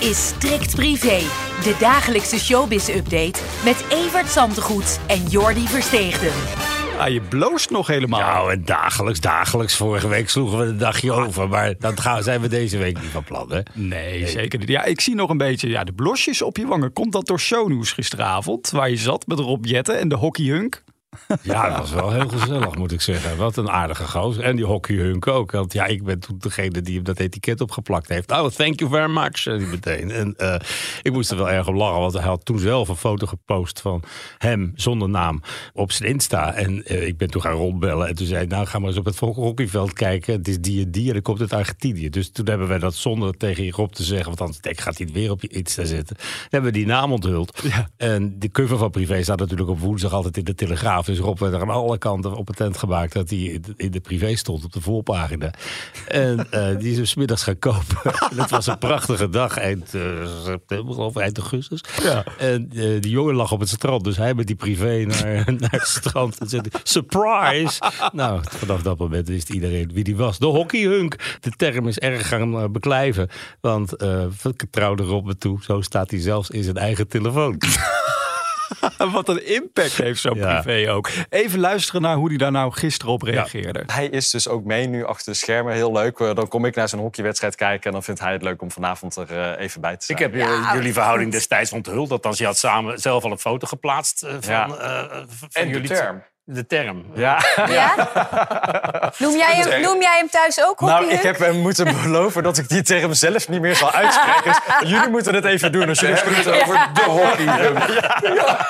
Dit is Strikt Privé, de dagelijkse showbiz-update met Evert Zantegoed en Jordi Versteegden. Ah, je bloost nog helemaal. Nou, en dagelijks, dagelijks. Vorige week sloegen we een dagje over. Maar dat gaan, zijn we deze week niet van plan, hè? Nee, zeker niet. Ja, ik zie nog een beetje ja, de blosjes op je wangen. Komt dat door shownieuws gisteravond? Waar je zat met Rob Jetten en de hockeyhunk? Ja, dat was wel heel gezellig, moet ik zeggen. Wat een aardige gozer. En die hockeyhunk ook. Want ja, ik ben toen degene die hem dat etiket opgeplakt heeft. Oh, thank you very much, meteen. En eh, ik moest er wel erg om lachen, want hij had toen zelf een foto gepost van hem zonder naam op zijn Insta. En eh, ik ben toen gaan rondbellen. En toen zei hij, nou, ga maar eens op het hockeyveld kijken. Het is die en die en dan komt het Argentinië. Dus toen hebben wij dat zonder tegen Rob te zeggen, want anders denk ik, gaat hij het weer op je Insta zetten. Dan hebben we die naam onthuld. Ja. En de cover van Privé staat natuurlijk op woensdag altijd in de Telegraaf. Dus Rob werd er aan alle kanten op patent gemaakt dat hij in de privé stond op de voorpagina. En eh, die is hem 's middags gaan kopen. en het was een prachtige dag, eind eh, september, ik, eind augustus. Ja. En eh, die jongen lag op het strand, dus hij met die privé naar, naar het strand. En zei surprise! nou, vanaf dat moment wist iedereen wie die was. De hockeyhunk. De term is erg gaan beklijven. Want eh vertrouwde Rob me toe, zo staat hij zelfs in zijn eigen telefoon. Wat een impact heeft zo'n Ja. privé ook. Even luisteren naar hoe hij daar nou gisteren op reageerde. Hij is dus ook mee nu achter de schermen. Heel leuk. Eh, Dan kom ik naar zijn hockeywedstrijd kijken. En dan vindt hij het leuk om vanavond er eh, even bij te zijn. Ik heb jullie- jullie verhouding destijds onthuld. Althans, je had samen zelf al een foto geplaatst eh, van, Ja. eh, van En de jullie. term. De term. Ja. Ja? Noem, jij hem, noem jij hem thuis ook Nou, ik heb hem moeten beloven dat ik die tegen mezelf niet meer zal uitspreken. Dus jullie moeten het even doen als jullie het hebben over de hockey. Ja,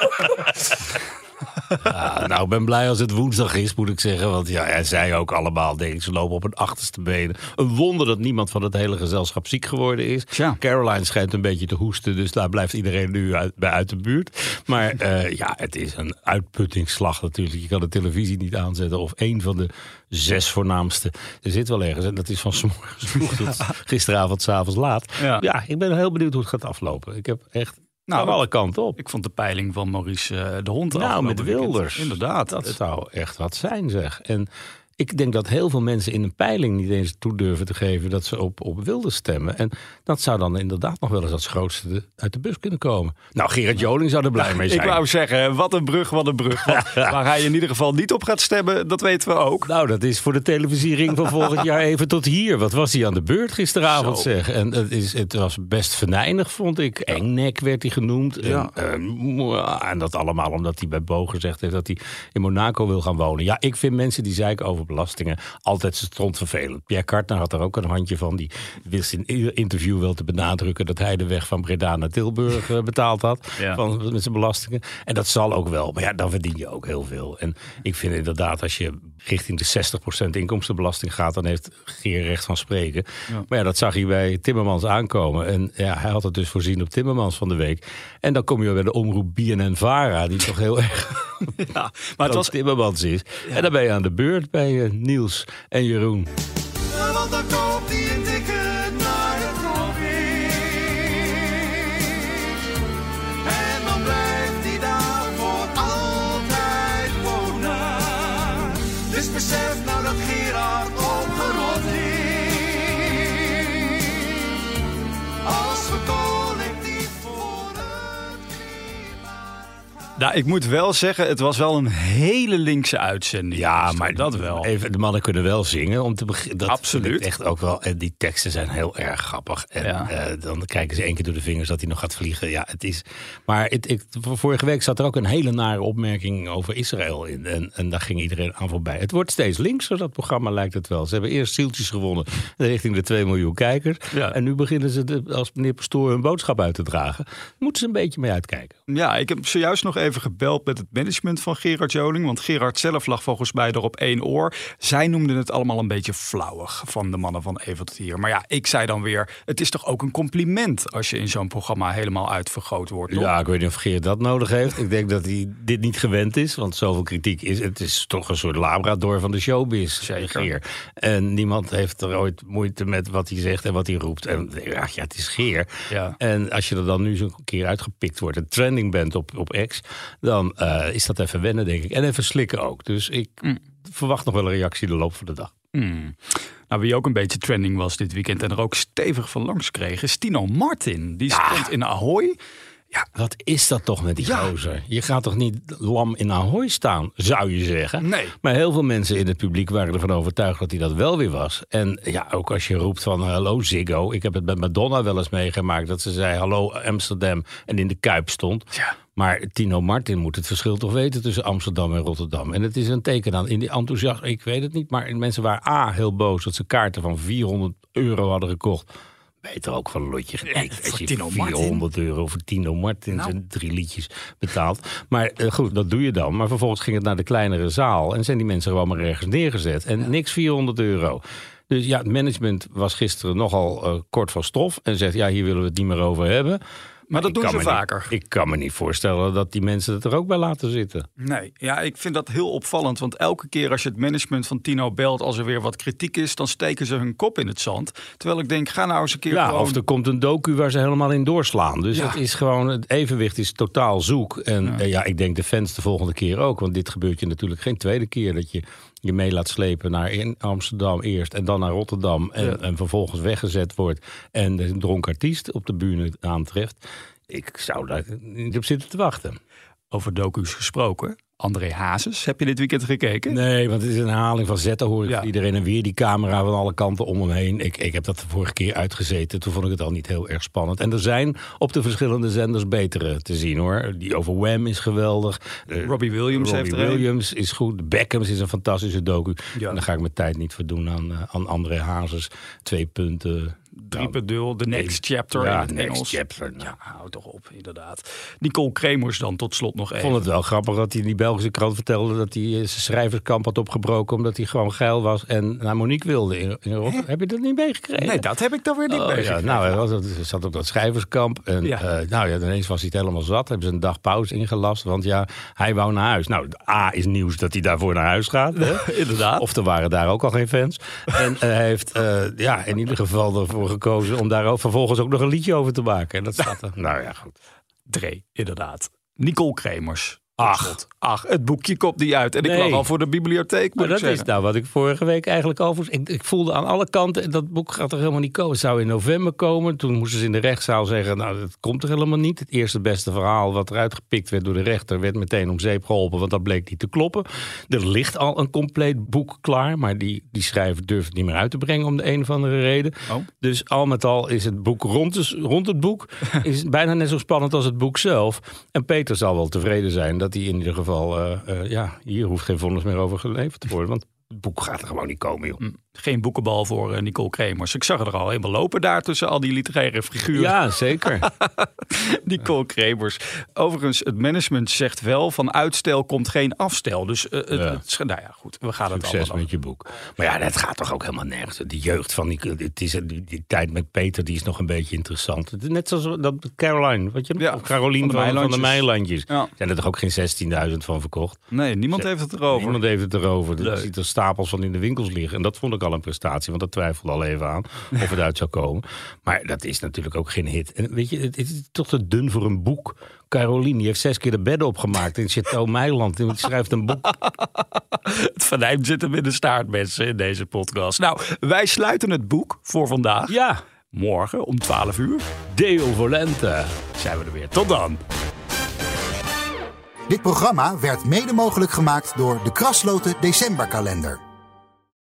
nou, ik ben blij als het woensdag is, moet ik zeggen. Want ja, zei ook allemaal, denk ik, ze lopen op hun achterste benen. Een wonder dat niemand van het hele gezelschap ziek geworden is. Tja. Caroline schijnt een beetje te hoesten, dus daar blijft iedereen nu uit, bij uit de buurt. Maar eh, ja, het is een uitputtingsslag natuurlijk. Je kan de televisie niet aanzetten of één van de zes voornaamste. Er zit wel ergens en dat is van 's morgens vroeg tot gisteravond, 's avonds laat. Ja. Ja. ik ben heel benieuwd hoe het gaat aflopen. Ik heb echt Nou, van alle kanten op. Ik vond de peiling van Maurice eh, de Hond Nou, met weekend- Wilders. Inderdaad. Dat zou echt wat zijn, zeg. En ik denk dat heel veel mensen in een peiling niet eens toe durven te geven dat ze op, op Wilders stemmen. En dat zou dan inderdaad nog wel eens als grootste uit de bus kunnen komen. Nou, Gerard Joling zou er blij mee zijn. Ik wou zeggen, wat een brug, wat een brug. Waar hij in ieder geval niet op gaat stemmen, dat weten we ook. Nou, dat is voor de televisiering van volgend jaar even tot hier. Wat was hij aan de beurt gisteravond, Zo. zeg. En het, is, het was best venijnig, vond ik. Engnek werd hij genoemd. Ja. En, eh, mwah, en dat allemaal omdat hij bij Bo gezegd heeft dat hij in Monaco wil gaan wonen. Ja, ik vind mensen die zeiken over belastingen altijd strontvervelend. Pierre Kartner had er ook een handje van. Die wist in ieder interview wel te benadrukken dat hij de weg van Breda naar Tilburg eh, betaald had. Ja. Van, met zijn belastingen. En dat zal ook wel. Maar ja, dan verdien je ook heel veel. En ik vind inderdaad, als je richting de 60% inkomstenbelasting gaat, dan heeft Geer recht van spreken. Maar ja, dat zag hij bij Timmermans aankomen. En ja, hij had het dus voorzien op Timmermans van de week. En dan kom je bij de omroep BNN-Vara, die toch heel erg Ja, maar het was Timmermans is. En dan ben je aan de beurt bij eh, Niels en Jeroen. Want Nou, ik moet wel zeggen, het was wel een hele linkse uitzending. Ja, maar dat wel. Even, de mannen kunnen wel zingen om te beginnen. Dat Absoluut. Echt ook wel. En die teksten zijn heel erg grappig. En Ja. eh, dan kijken ze één keer door de vingers dat hij nog gaat vliegen. Ja, het is. Maar het, ik, vorige week zat er ook een hele nare opmerking over Israël in. En, en daar ging iedereen aan voorbij. Het wordt steeds linkser, dat programma lijkt het wel. Ze hebben eerst zieltjes gewonnen richting de 2 miljoen kijkers. Ja. En nu beginnen ze de, als meneer Pastoor hun boodschap uit te dragen. Moeten ze een beetje mee uitkijken. Ja, ik heb zojuist nog even even gebeld met het management van Gerard Joling. Want Gerard zelf lag volgens mij er op één oor. Zij noemden het allemaal een beetje flauwig van de mannen van Evert hier. Maar ja, ik zei dan weer, het is toch ook een compliment als je in zo'n programma helemaal uitvergroot wordt. toch? Ja, ik weet niet of Geert dat nodig heeft. Ik denk dat hij dit niet gewend is, want zoveel kritiek is. Het is toch een soort labrador van de showbiz, Zeker. Geer. En niemand heeft er ooit moeite met wat hij zegt en wat hij roept. En ja, ja het is Geer. Ja. En als je er dan nu zo'n keer uitgepikt wordt en trending bent op, op X, dan eh, is dat even wennen, denk ik. En even slikken ook. Dus ik verwacht nog wel een reactie de loop van de dag. Hmm. Nou, wie ook een beetje trending was dit weekend en er ook stevig van langs kreeg, is Tino Martin. Die stond in Ahoy. Wat is dat toch met die Ja. gozer? Je gaat toch niet lam in Ahoy staan, zou je zeggen? Nee. Maar heel veel mensen in het publiek waren ervan overtuigd dat hij dat wel weer was. En ja, ook als je roept van hallo Ziggo. Ik heb het met Madonna wel eens meegemaakt. Dat ze zei hallo Amsterdam en in de Kuip stond. Ja. Maar Tino Martin moet het verschil toch weten tussen Amsterdam en Rotterdam. En het is een teken aan in die enthousiasme. Ik weet het niet, maar mensen waren A, heel boos dat ze kaarten van 400 euro hadden gekocht. Beter ook van een lotje gekeken. voor Als je Tino Martin. 400 euro voor Tino Martin Nou. zijn drie liedjes betaald. Maar eh, goed, dat doe je dan. Maar vervolgens ging het naar de kleinere zaal. En zijn die mensen gewoon maar ergens neergezet. En niks 400 euro. Dus ja, het management was gisteren nogal eh, kort van stof. En zegt, ja, hier willen we het niet meer over hebben. Maar dat ik doen ze niet- vaker. ik kan me niet voorstellen dat die mensen het er ook bij laten zitten. Nee, ja, ik vind dat heel opvallend. Want elke keer als je het management van Tino belt, als er weer wat kritiek is, dan steken ze hun kop in het zand. Terwijl ik denk, ga nou eens een keer Ja, gewoon... of er komt een docu waar ze helemaal in doorslaan. Dus Ja. het is gewoon, het evenwicht is totaal zoek. En ja. ja, ik denk de fans de volgende keer ook. Want dit gebeurt je natuurlijk geen tweede keer dat je je mee laat slepen naar in Amsterdam eerst en dan naar Rotterdam. En, Ja. en vervolgens weggezet wordt en de dronken artiest op de bühne aantreft. Ik zou daar niet op zitten te wachten. Over docu's gesproken. André Hazes, heb je dit weekend gekeken? Nee, want het is een herhaling van zetten hoor ik Ja. iedereen. En weer die camera van alle kanten om hem heen. Ik, ik heb dat de vorige keer uitgezeten. Toen vond ik het al niet heel erg spannend. En er zijn op de verschillende zenders betere te zien hoor. Die over Wham is geweldig. Eh, Robbie Williams Robbie heeft er een. Williams is goed. Beckhams is een fantastische docu. Ja. En daar ga ik mijn tijd niet voor doen aan, eh, aan André Hazes. Twee punten. Drie Nou, pedul, The Next Chapter ja, in het Next. Chapter, nou. Ja, hou toch op, inderdaad. Nicole Kremers dan tot slot nog Ik even. vond het wel grappig dat hij in die Belgische krant vertelde dat hij eh, zijn schrijverskamp had opgebroken omdat hij gewoon geil was en naar Monique wilde. In, in Rotterdam. Heb je dat niet meegekregen? Nee, dat heb ik dan weer niet Oh, ja, meegekregen. nou, hij was, zat op dat schrijverskamp. En Ja. ja. nou ja, ineens was hij het helemaal zat. Hebben ze een dag pauze ingelast. Want ja, hij wou naar huis. Nou, A is nieuws dat hij daarvoor naar huis gaat. Hè? Inderdaad. Of er waren daar ook al geen fans. En eh, hij heeft eh, ja, in ieder geval ervoor gekozen om daar vervolgens ook nog een liedje over te maken. En dat staat er. Nou ja, goed. Dre, inderdaad. Nicole Kremers. Ach. Ach, het boekje komt niet uit. En ik lag al voor de bibliotheek, Maar dat is nou wat ik vorige week eigenlijk al... Ik, ik voelde aan alle kanten, dat boek gaat er helemaal niet komen. Het zou in november komen. Toen moesten ze in de rechtszaal zeggen... nou, dat komt er helemaal niet. Het eerste beste verhaal wat eruit gepikt werd door de rechter... werd meteen om zeep geholpen, want dat bleek niet te kloppen. Er ligt al een compleet boek klaar... maar die, die schrijver durft het niet meer uit te brengen... om de een of andere reden. Oh. Dus al met al is het boek rond, rond het boek... is bijna net zo spannend als het boek zelf. En Peter zal wel tevreden zijn dat hij in ieder geval... eh, eh, ja, hier hoeft geen vonnis meer over geleverd te worden... want het boek gaat er gewoon niet komen, joh. Geen boekenbal voor eh, Nicole Kremers. Ik zag er al helemaal lopen daar tussen al die literaire figuren. Ja, zeker. Nicole Kremers. Overigens, het management zegt wel van uitstel komt geen afstel. Dus eh, het, Ja. het is- nou ja, goed. We gaan het allemaal met je boek. Maar ja, dat gaat toch ook helemaal nergens. De jeugd van die, het is, die, die tijd met Peter, die is nog een beetje interessant. Net zoals dat Caroline, wat je nog? Ja, Of Caroline van de van, van de Meilandjes. Ja. Zijn er toch ook geen 16.000 van verkocht? Nee, niemand heeft het erover. Niemand heeft het erover. Er er stapels van in de winkels liggen. En dat vond ik al een prestatie, want dat twijfelde al even aan of het uit zou komen. Maar dat is natuurlijk ook geen hit. En weet je, het is toch te dun voor een boek. Caroline, die heeft zes keer de bedden opgemaakt in Chateau Meiland. Die schrijft een boek. Het venijn zit hem in de staart, mensen, in deze podcast. Nou, wij sluiten het boek voor vandaag. Ja, Morgen om 12 uur Deo Volente. zijn we er weer. Tot dan. Dit programma werd mede mogelijk gemaakt door de Krasloten Decemberkalender.